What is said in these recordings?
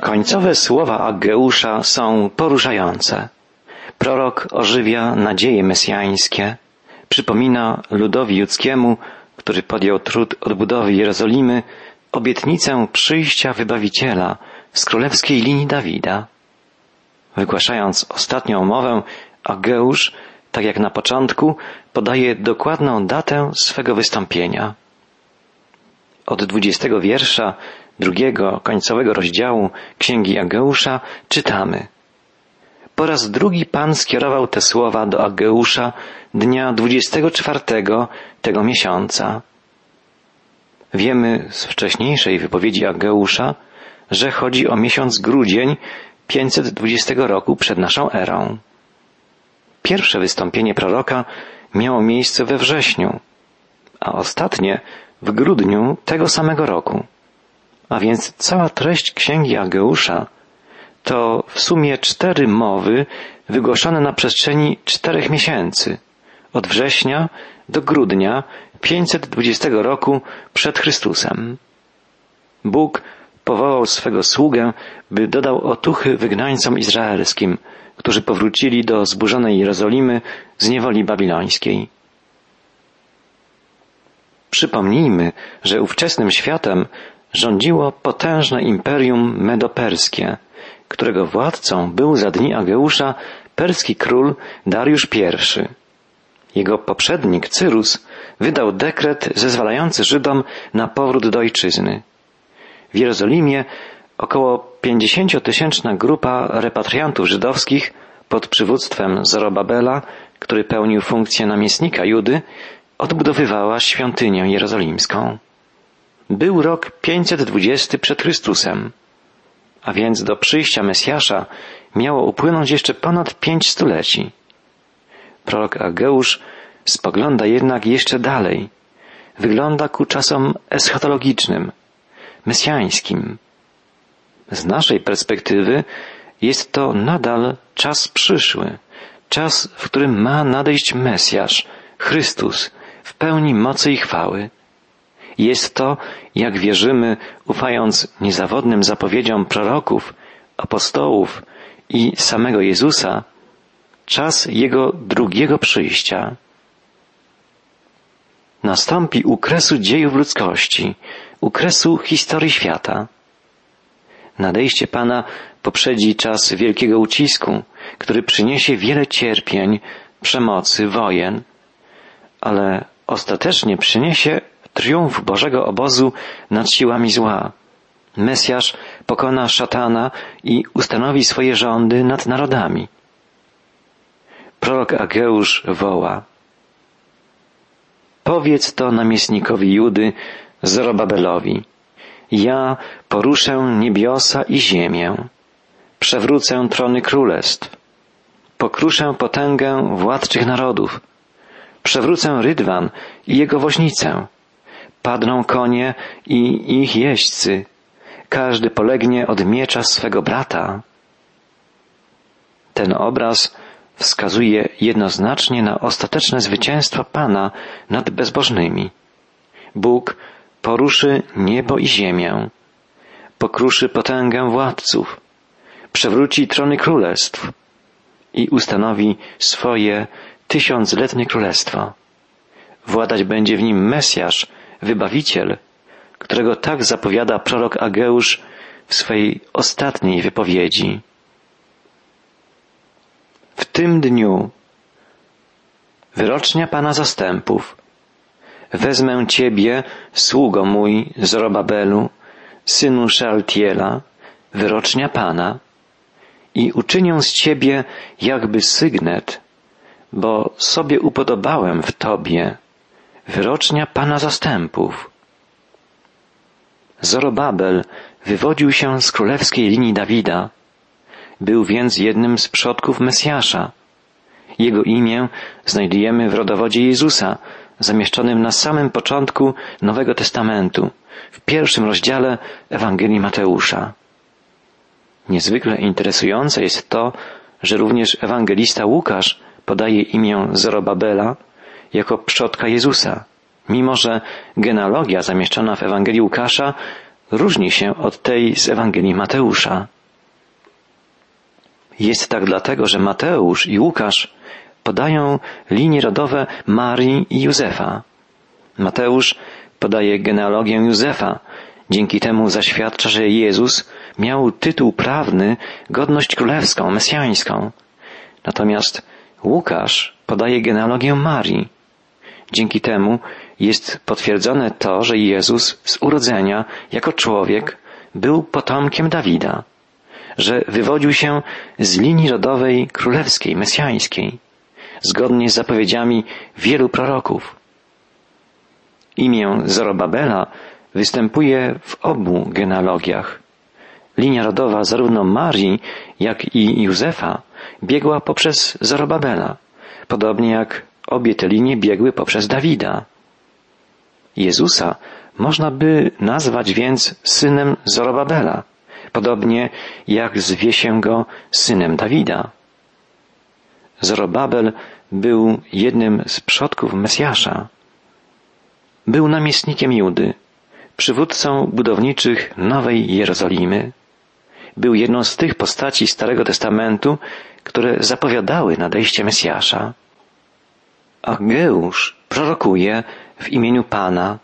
Końcowe słowa Ageusza są poruszające. Prorok ożywia nadzieje mesjańskie, przypomina ludowi judzkiemu, który podjął trud odbudowy Jerozolimy, obietnicę przyjścia Wybawiciela z królewskiej linii Dawida. Wygłaszając ostatnią mowę, Ageusz, tak jak na początku, podaje dokładną datę swego wystąpienia. Od dwudziestego wiersza drugiego końcowego rozdziału Księgi Ageusza czytamy. Po raz drugi Pan skierował te słowa do Ageusza dnia dwudziestego czwartego tego miesiąca. Wiemy z wcześniejszej wypowiedzi Ageusza, że chodzi o miesiąc grudzień 520 roku przed naszą erą. Pierwsze wystąpienie proroka miało miejsce we wrześniu, a ostatnie w grudniu tego samego roku. A więc cała treść księgi Ageusza to w sumie cztery mowy wygłoszone na przestrzeni czterech miesięcy, od września do grudnia 520 roku przed Chrystusem. Bóg powołał swego sługę, by dodał otuchy wygnańcom izraelskim, którzy powrócili do zburzonej Jerozolimy z niewoli babilońskiej. Przypomnijmy, że ówczesnym światem rządziło potężne imperium medoperskie, którego władcą był za dni Ageusza perski król Dariusz I. Jego poprzednik Cyrus wydał dekret zezwalający Żydom na powrót do ojczyzny. W Jerozolimie około pięćdziesięciotysięczna grupa repatriantów żydowskich pod przywództwem Zorobabela, który pełnił funkcję namiestnika Judy, odbudowywała świątynię jerozolimską. Był rok 520 przed Chrystusem, a więc do przyjścia Mesjasza miało upłynąć jeszcze ponad pięć stuleci. Prorok Ageusz spogląda jednak jeszcze dalej. Wygląda ku czasom eschatologicznym, mesjańskim. Z naszej perspektywy jest to nadal czas przyszły, czas, w którym ma nadejść Mesjasz, Chrystus, w pełni mocy i chwały. Jest to, jak wierzymy, ufając niezawodnym zapowiedziom proroków, apostołów i samego Jezusa, czas Jego drugiego przyjścia. Nastąpi u kresu dziejów ludzkości, u kresu historii świata. Nadejście Pana poprzedzi czas wielkiego ucisku, który przyniesie wiele cierpień, przemocy, wojen, ale ostatecznie przyniesie triumf Bożego obozu nad siłami zła. Mesjasz pokona szatana i ustanowi swoje rządy nad narodami. Prorok Ageusz woła. Powiedz to namiestnikowi Judy Zorobabelowi. Ja poruszę niebiosa i ziemię. Przewrócę trony królestw. Pokruszę potęgę władczych narodów. Przewrócę rydwan i jego woźnicę. Padną konie i ich jeźdźcy. Każdy polegnie od miecza swego brata. Ten obraz wskazuje jednoznacznie na ostateczne zwycięstwo Pana nad bezbożnymi. Bóg poruszy niebo i ziemię, pokruszy potęgę władców, przewróci trony królestw i ustanowi swoje tysiącletnie królestwo. Władać będzie w nim Mesjasz, Wybawiciel, którego tak zapowiada prorok Ageusz w swej ostatniej wypowiedzi. W tym dniu wyrocznia Pana zastępów wezmę Ciebie, sługo mój, Zorobabelu, synu Szaltiela, wyrocznia Pana, i uczynię z Ciebie jakby sygnet, bo sobie upodobałem w Tobie, wyrocznia Pana zastępów. Zorobabel wywodził się z królewskiej linii Dawida, był więc jednym z przodków Mesjasza. Jego imię znajdujemy w rodowodzie Jezusa, zamieszczonym na samym początku Nowego Testamentu, w pierwszym rozdziale Ewangelii Mateusza. Niezwykle interesujące jest to, że również ewangelista Łukasz podaje imię Zorobabela jako przodka Jezusa, mimo że genealogia zamieszczona w Ewangelii Łukasza różni się od tej z Ewangelii Mateusza. Jest tak dlatego, że Mateusz i Łukasz podają linie rodowe Marii i Józefa. Mateusz podaje genealogię Józefa. Dzięki temu zaświadcza, że Jezus miał tytuł prawny, godność królewską, mesjańską. Natomiast Łukasz podaje genealogię Marii. Dzięki temu jest potwierdzone to, że Jezus z urodzenia jako człowiek był potomkiem Dawida, że wywodził się z linii rodowej królewskiej, mesjańskiej, zgodnie z zapowiedziami wielu proroków. Imię Zorobabela występuje w obu genealogiach. Linia rodowa zarówno Marii, jak i Józefa biegła poprzez Zorobabela, podobnie jak obie te linie biegły poprzez Dawida. Jezusa można by nazwać więc synem Zorobabela, podobnie jak zwie się go synem Dawida. Zorobabel był jednym z przodków Mesjasza. Był namiestnikiem Judy, przywódcą budowniczych Nowej Jerozolimy. Był jedną z tych postaci Starego Testamentu, które zapowiadały nadejście Mesjasza. Ageusz prorokuje w imieniu Pana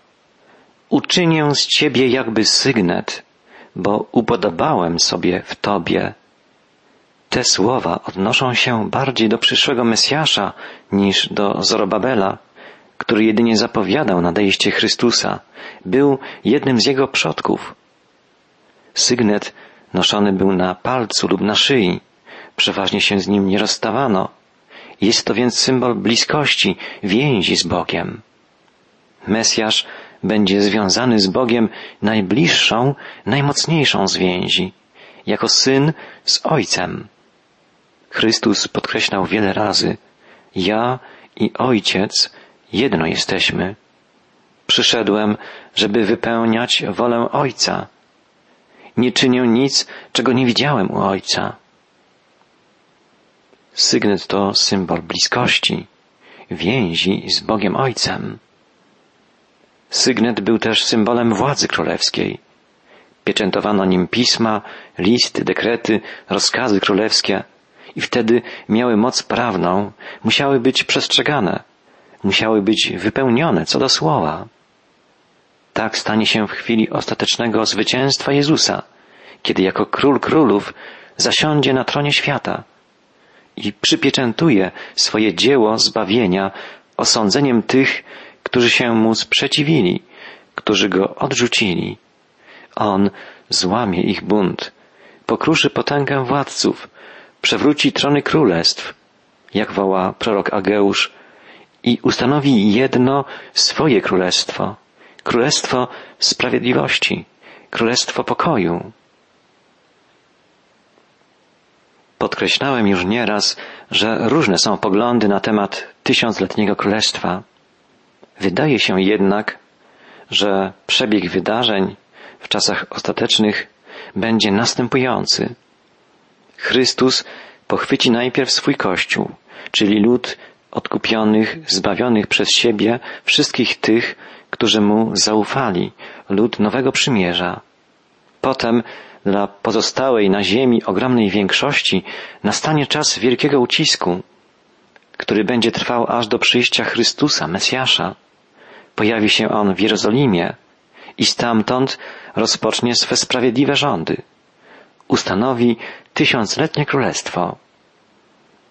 Uczynię z Ciebie jakby sygnet, bo upodobałem sobie w Tobie. Te słowa odnoszą się bardziej do przyszłego Mesjasza niż do Zorobabela, który jedynie zapowiadał nadejście Chrystusa, był jednym z jego przodków. Sygnet noszony był na palcu lub na szyi, przeważnie się z nim nie rozstawano. Jest to więc symbol bliskości, więzi z Bogiem. Mesjasz będzie związany z Bogiem najbliższą, najmocniejszą z więzi, jako syn z Ojcem. Chrystus podkreślał wiele razy, ja i Ojciec jedno jesteśmy. Przyszedłem, żeby wypełniać wolę Ojca. Nie czynię nic, czego nie widziałem u Ojca. Sygnet to symbol bliskości, więzi z Bogiem Ojcem. Sygnet był też symbolem władzy królewskiej. Pieczętowano nim pisma, listy, dekrety, rozkazy królewskie i wtedy miały moc prawną, musiały być przestrzegane, musiały być wypełnione co do słowa. Tak stanie się w chwili ostatecznego zwycięstwa Jezusa, kiedy jako król królów zasiądzie na tronie świata i przypieczętuje swoje dzieło zbawienia osądzeniem tych, którzy się mu sprzeciwili, którzy go odrzucili. On złamie ich bunt, pokruszy potęgę władców, przewróci trony królestw, jak woła prorok Ageusz, i ustanowi jedno swoje królestwo, królestwo sprawiedliwości, królestwo pokoju. Podkreślałem już nieraz, że różne są poglądy na temat tysiącletniego królestwa. Wydaje się jednak, że przebieg wydarzeń w czasach ostatecznych będzie następujący. Chrystus pochwyci najpierw swój Kościół, czyli lud odkupionych, zbawionych przez siebie wszystkich tych, którzy mu zaufali, lud Nowego Przymierza. Potem dla pozostałej na ziemi ogromnej większości nastanie czas wielkiego ucisku, który będzie trwał aż do przyjścia Chrystusa, Mesjasza. Pojawi się on w Jerozolimie i stamtąd rozpocznie swe sprawiedliwe rządy. Ustanowi tysiącletnie królestwo.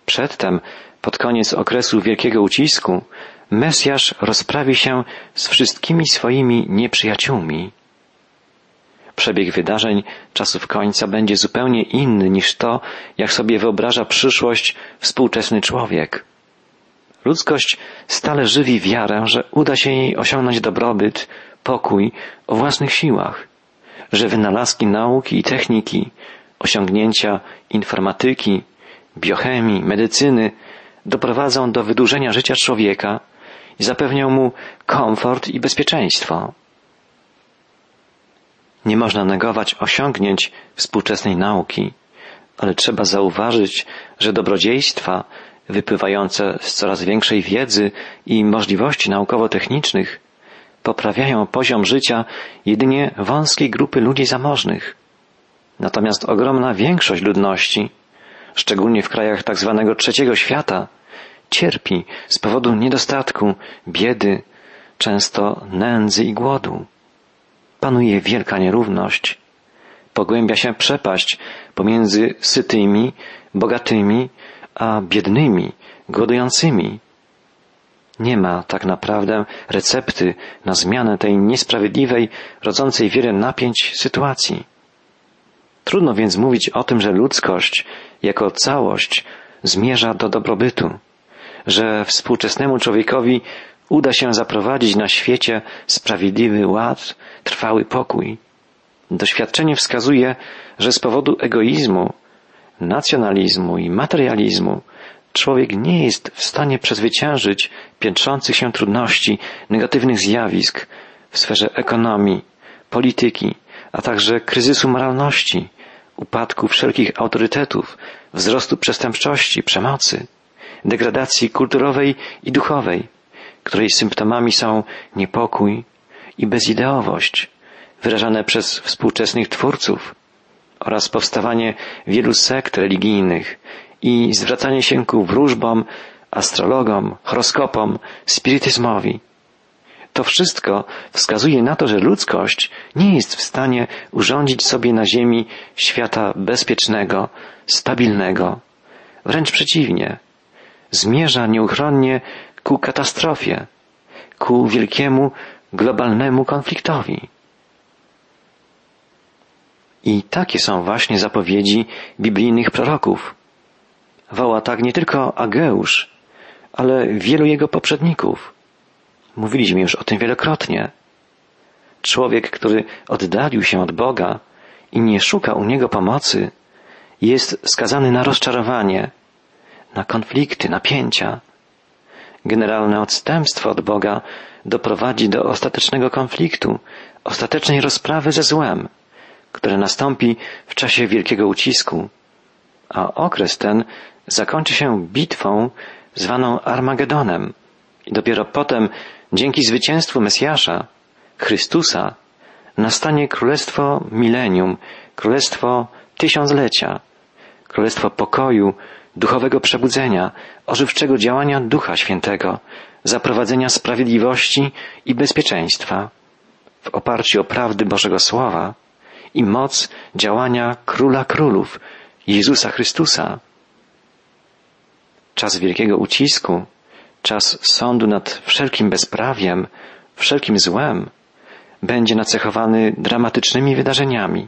Przedtem, pod koniec okresu wielkiego ucisku, Mesjasz rozprawi się z wszystkimi swoimi nieprzyjaciółmi. Przebieg wydarzeń czasów końca będzie zupełnie inny niż to, jak sobie wyobraża przyszłość współczesny człowiek. Ludzkość stale żywi wiarę, że uda się jej osiągnąć dobrobyt, pokój o własnych siłach, że wynalazki nauki i techniki, osiągnięcia informatyki, biochemii, medycyny doprowadzą do wydłużenia życia człowieka i zapewnią mu komfort i bezpieczeństwo. Nie można negować osiągnięć współczesnej nauki, ale trzeba zauważyć, że dobrodziejstwa wypływające z coraz większej wiedzy i możliwości naukowo-technicznych poprawiają poziom życia jedynie wąskiej grupy ludzi zamożnych. Natomiast ogromna większość ludności, szczególnie w krajach tak zwanego trzeciego świata, cierpi z powodu niedostatku, biedy, często nędzy i głodu. Panuje wielka nierówność. Pogłębia się przepaść pomiędzy sytymi, bogatymi, a biednymi, głodującymi. Nie ma tak naprawdę recepty na zmianę tej niesprawiedliwej, rodzącej wiele napięć sytuacji. Trudno więc mówić o tym, że ludzkość jako całość zmierza do dobrobytu, że współczesnemu człowiekowi uda się zaprowadzić na świecie sprawiedliwy ład, trwały pokój. Doświadczenie wskazuje, że z powodu egoizmu, nacjonalizmu i materializmu człowiek nie jest w stanie przezwyciężyć piętrzących się trudności, negatywnych zjawisk w sferze ekonomii, polityki, a także kryzysu moralności, upadku wszelkich autorytetów, wzrostu przestępczości, przemocy, degradacji kulturowej i duchowej, której symptomami są niepokój i bezideowość, wyrażane przez współczesnych twórców oraz powstawanie wielu sekt religijnych i zwracanie się ku wróżbom, astrologom, horoskopom, spirytyzmowi. To wszystko wskazuje na to, że ludzkość nie jest w stanie urządzić sobie na Ziemi świata bezpiecznego, stabilnego. Wręcz przeciwnie, zmierza nieuchronnie ku katastrofie, ku wielkiemu globalnemu konfliktowi. I takie są właśnie zapowiedzi biblijnych proroków. Woła tak nie tylko Ageusz, ale wielu jego poprzedników. Mówiliśmy już o tym wielokrotnie. Człowiek, który oddalił się od Boga i nie szuka u Niego pomocy, jest skazany na rozczarowanie, na konflikty, napięcia. Generalne odstępstwo od Boga doprowadzi do ostatecznego konfliktu, ostatecznej rozprawy ze złem, które nastąpi w czasie wielkiego ucisku, a okres ten zakończy się bitwą zwaną Armagedonem i dopiero potem, dzięki zwycięstwu Mesjasza, Chrystusa, nastanie królestwo milenium, królestwo tysiąclecia, królestwo pokoju, duchowego przebudzenia, ożywczego działania Ducha Świętego, zaprowadzenia sprawiedliwości i bezpieczeństwa w oparciu o prawdy Bożego Słowa i moc działania Króla Królów, Jezusa Chrystusa. Czas wielkiego ucisku, czas sądu nad wszelkim bezprawiem, wszelkim złem będzie nacechowany dramatycznymi wydarzeniami,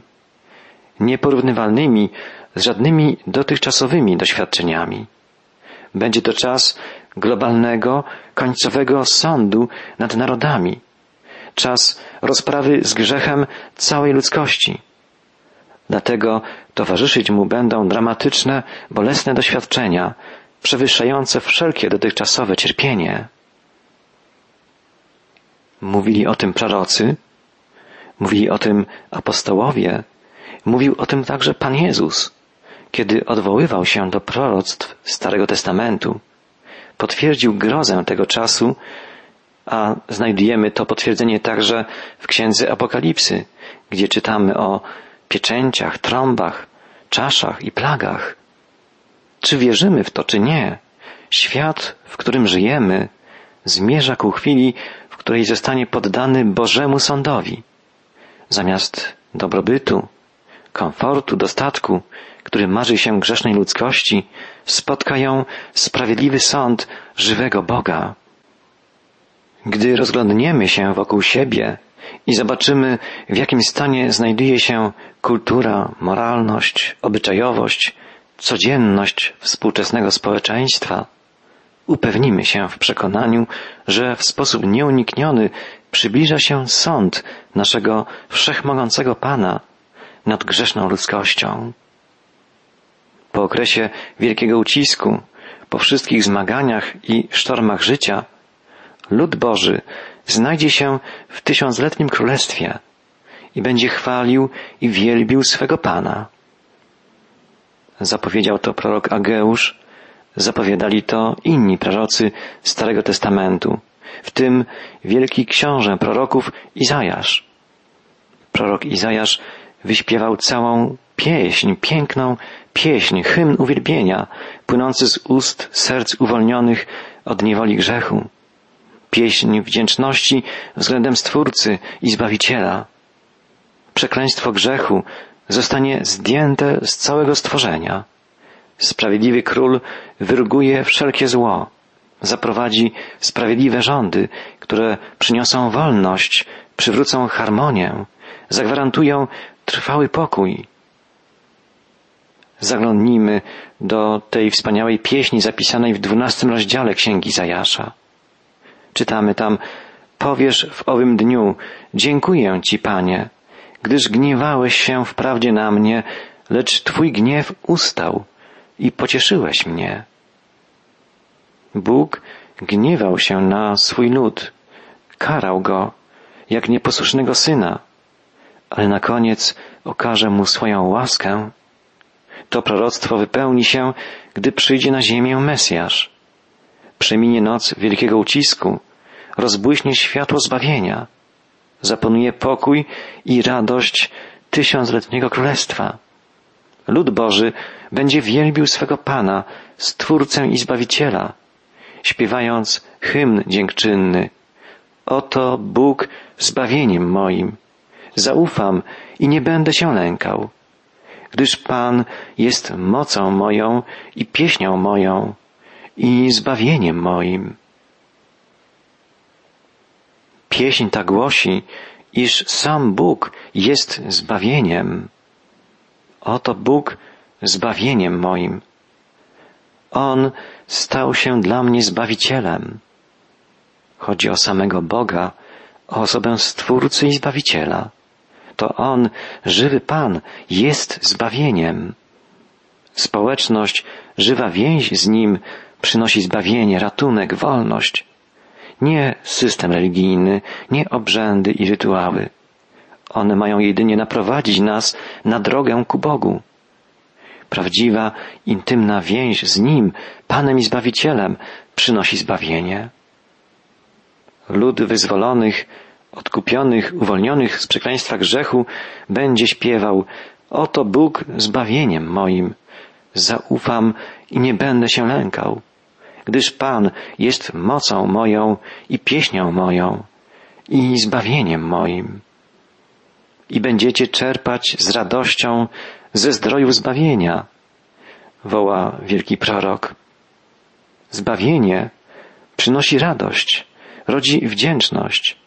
nieporównywalnymi z żadnymi dotychczasowymi doświadczeniami. Będzie to czas globalnego, końcowego sądu nad narodami, czas rozprawy z grzechem całej ludzkości. Dlatego towarzyszyć mu będą dramatyczne, bolesne doświadczenia, przewyższające wszelkie dotychczasowe cierpienie. Mówili o tym prorocy, mówili o tym apostołowie, mówił o tym także Pan Jezus kiedy odwoływał się do proroctw Starego Testamentu, potwierdził grozę tego czasu, a znajdujemy to potwierdzenie także w księdze Apokalipsy, gdzie czytamy o pieczęciach, trąbach, czaszach i plagach. Czy wierzymy w to, czy nie? Świat, w którym żyjemy, zmierza ku chwili, w której zostanie poddany Bożemu sądowi. Zamiast dobrobytu, komfortu, dostatku, który marzy się grzesznej ludzkości, spotka ją sprawiedliwy sąd żywego Boga. Gdy rozglądniemy się wokół siebie i zobaczymy, w jakim stanie znajduje się kultura, moralność, obyczajowość, codzienność współczesnego społeczeństwa, upewnimy się w przekonaniu, że w sposób nieunikniony przybliża się sąd naszego wszechmogącego Pana nad grzeszną ludzkością. Po okresie wielkiego ucisku, po wszystkich zmaganiach i sztormach życia, lud Boży znajdzie się w tysiącletnim królestwie i będzie chwalił i wielbił swego Pana. Zapowiedział to prorok Ageusz, zapowiadali to inni prorocy Starego Testamentu, w tym wielki książę proroków Izajasz. Prorok Izajasz wyśpiewał całą pieśń, piękną pieśń, hymn uwielbienia, płynący z ust serc uwolnionych od niewoli grzechu. Pieśń wdzięczności względem Stwórcy i Zbawiciela. Przekleństwo grzechu zostanie zdjęte z całego stworzenia. Sprawiedliwy król wyruguje wszelkie zło, zaprowadzi sprawiedliwe rządy, które przyniosą wolność, przywrócą harmonię, zagwarantują trwały pokój. Zaglądnijmy do tej wspaniałej pieśni zapisanej w dwunastym rozdziale Księgi Zajasza. Czytamy tam, powiesz w owym dniu, dziękuję Ci, Panie, gdyż gniewałeś się wprawdzie na mnie, lecz Twój gniew ustał i pocieszyłeś mnie. Bóg gniewał się na swój lud, karał go jak nieposłusznego syna, ale na koniec okaże mu swoją łaskę. To proroctwo wypełni się, gdy przyjdzie na ziemię Mesjasz. Przeminie noc wielkiego ucisku, rozbłyśnie światło zbawienia, zapanuje pokój i radość tysiącletniego królestwa. Lud Boży będzie wielbił swego Pana, Stwórcę i Zbawiciela, śpiewając hymn dziękczynny. Oto Bóg zbawieniem moim. Zaufam i nie będę się lękał, gdyż Pan jest mocą moją i pieśnią moją i zbawieniem moim. Pieśń ta głosi, iż sam Bóg jest zbawieniem. Oto Bóg zbawieniem moim. On stał się dla mnie Zbawicielem. Chodzi o samego Boga, o osobę Stwórcy i Zbawiciela. To On, żywy Pan, jest zbawieniem. Społeczność, żywa więź z Nim przynosi zbawienie, ratunek, wolność. Nie system religijny, nie obrzędy i rytuały. One mają jedynie naprowadzić nas na drogę ku Bogu. Prawdziwa, intymna więź z Nim, Panem i Zbawicielem, przynosi zbawienie. Lud wyzwolonych, odkupionych, uwolnionych z przekleństwa grzechu będzie śpiewał Oto Bóg zbawieniem moim. Zaufam i nie będę się lękał, gdyż Pan jest mocą moją i pieśnią moją i zbawieniem moim. I będziecie czerpać z radością ze zdroju zbawienia, woła wielki prorok. Zbawienie przynosi radość, rodzi wdzięczność.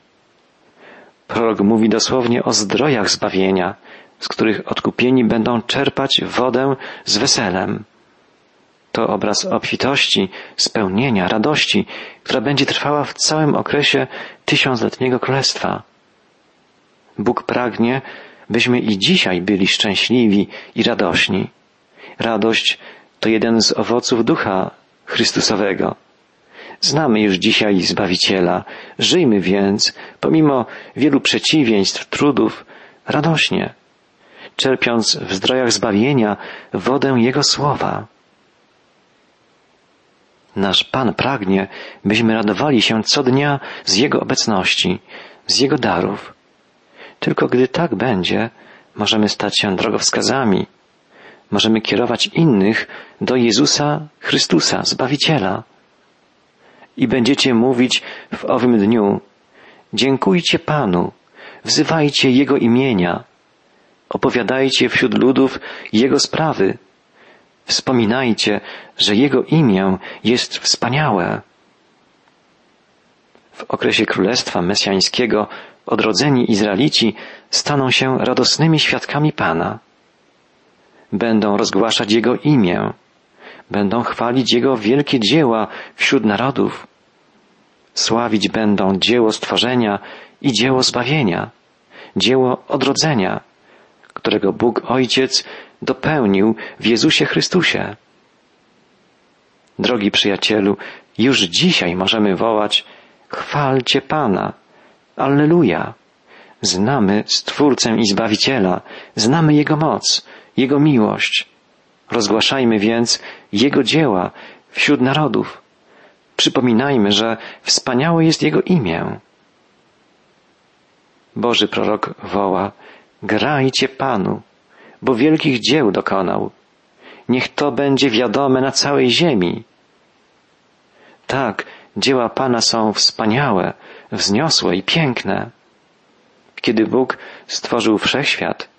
Prorok mówi dosłownie o zdrojach zbawienia, z których odkupieni będą czerpać wodę z weselem. To obraz obfitości, spełnienia, radości, która będzie trwała w całym okresie tysiącletniego królestwa. Bóg pragnie, byśmy i dzisiaj byli szczęśliwi i radośni. Radość to jeden z owoców ducha Chrystusowego. Znamy już dzisiaj Zbawiciela. Żyjmy więc, pomimo wielu przeciwieństw, trudów, radośnie, czerpiąc w zdrojach zbawienia wodę Jego słowa. Nasz Pan pragnie, byśmy radowali się co dnia z Jego obecności, z Jego darów. Tylko gdy tak będzie, możemy stać się drogowskazami, możemy kierować innych do Jezusa Chrystusa, Zbawiciela. I będziecie mówić w owym dniu, dziękujcie Panu, wzywajcie Jego imienia, opowiadajcie wśród ludów Jego sprawy, wspominajcie, że Jego imię jest wspaniałe. W okresie Królestwa Mesjańskiego odrodzeni Izraelici staną się radosnymi świadkami Pana. Będą rozgłaszać Jego imię, będą chwalić Jego wielkie dzieła wśród narodów. Sławić będą dzieło stworzenia i dzieło zbawienia, dzieło odrodzenia, którego Bóg Ojciec dopełnił w Jezusie Chrystusie. Drogi przyjacielu, już dzisiaj możemy wołać chwalcie Pana, Alleluja! Znamy Stwórcę i Zbawiciela, znamy Jego moc, Jego miłość. Rozgłaszajmy więc Jego dzieła wśród narodów. Przypominajmy, że wspaniałe jest Jego imię. Boży prorok woła, grajcie Panu, bo wielkich dzieł dokonał. Niech to będzie wiadome na całej ziemi. Tak, dzieła Pana są wspaniałe, wzniosłe i piękne. Kiedy Bóg stworzył wszechświat,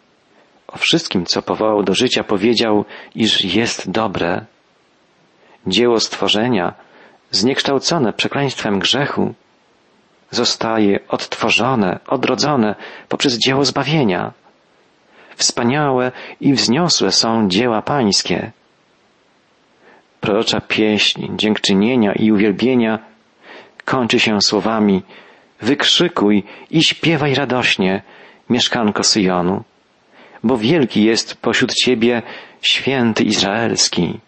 o wszystkim, co powołał do życia, powiedział, iż jest dobre. Dzieło stworzenia, zniekształcone przekleństwem grzechu, zostaje odtworzone, odrodzone poprzez dzieło zbawienia. Wspaniałe i wzniosłe są dzieła pańskie. Prorocza pieśń dziękczynienia i uwielbienia kończy się słowami Wykrzykuj i śpiewaj radośnie, mieszkanko Syjonu, bo wielki jest pośród Ciebie święty Izraelski.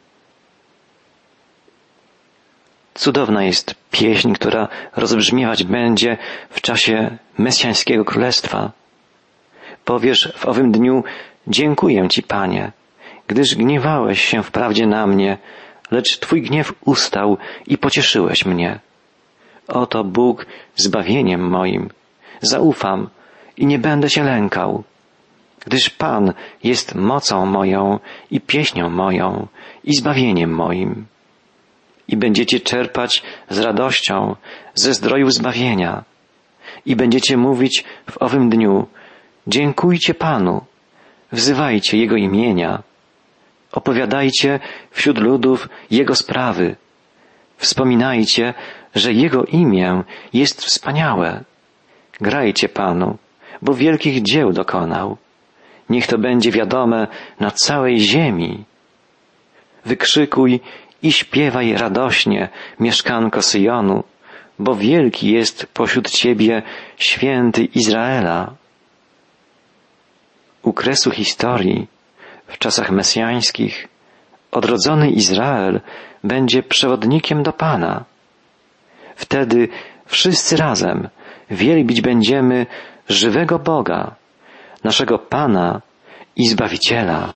Cudowna jest pieśń, która rozbrzmiewać będzie w czasie Mesjańskiego Królestwa. Powiesz w owym dniu, dziękuję Ci, Panie, gdyż gniewałeś się wprawdzie na mnie, lecz Twój gniew ustał i pocieszyłeś mnie. Oto Bóg zbawieniem moim. Zaufam i nie będę się lękał, gdyż Pan jest mocą moją i pieśnią moją i zbawieniem moim. I będziecie czerpać z radością ze zdroju zbawienia. I będziecie mówić w owym dniu, dziękujcie Panu, wzywajcie Jego imienia, opowiadajcie wśród ludów Jego sprawy, Wspominajcie, że Jego imię jest wspaniałe. Grajcie Panu, bo wielkich dzieł dokonał. Niech to będzie wiadome na całej ziemi. Wykrzykuj i śpiewaj radośnie, mieszkanko Syjonu, bo wielki jest pośród Ciebie święty Izraela. U kresu historii, w czasach mesjańskich, odrodzony Izrael będzie przewodnikiem do Pana. Wtedy wszyscy razem wielbić będziemy żywego Boga, naszego Pana i Zbawiciela.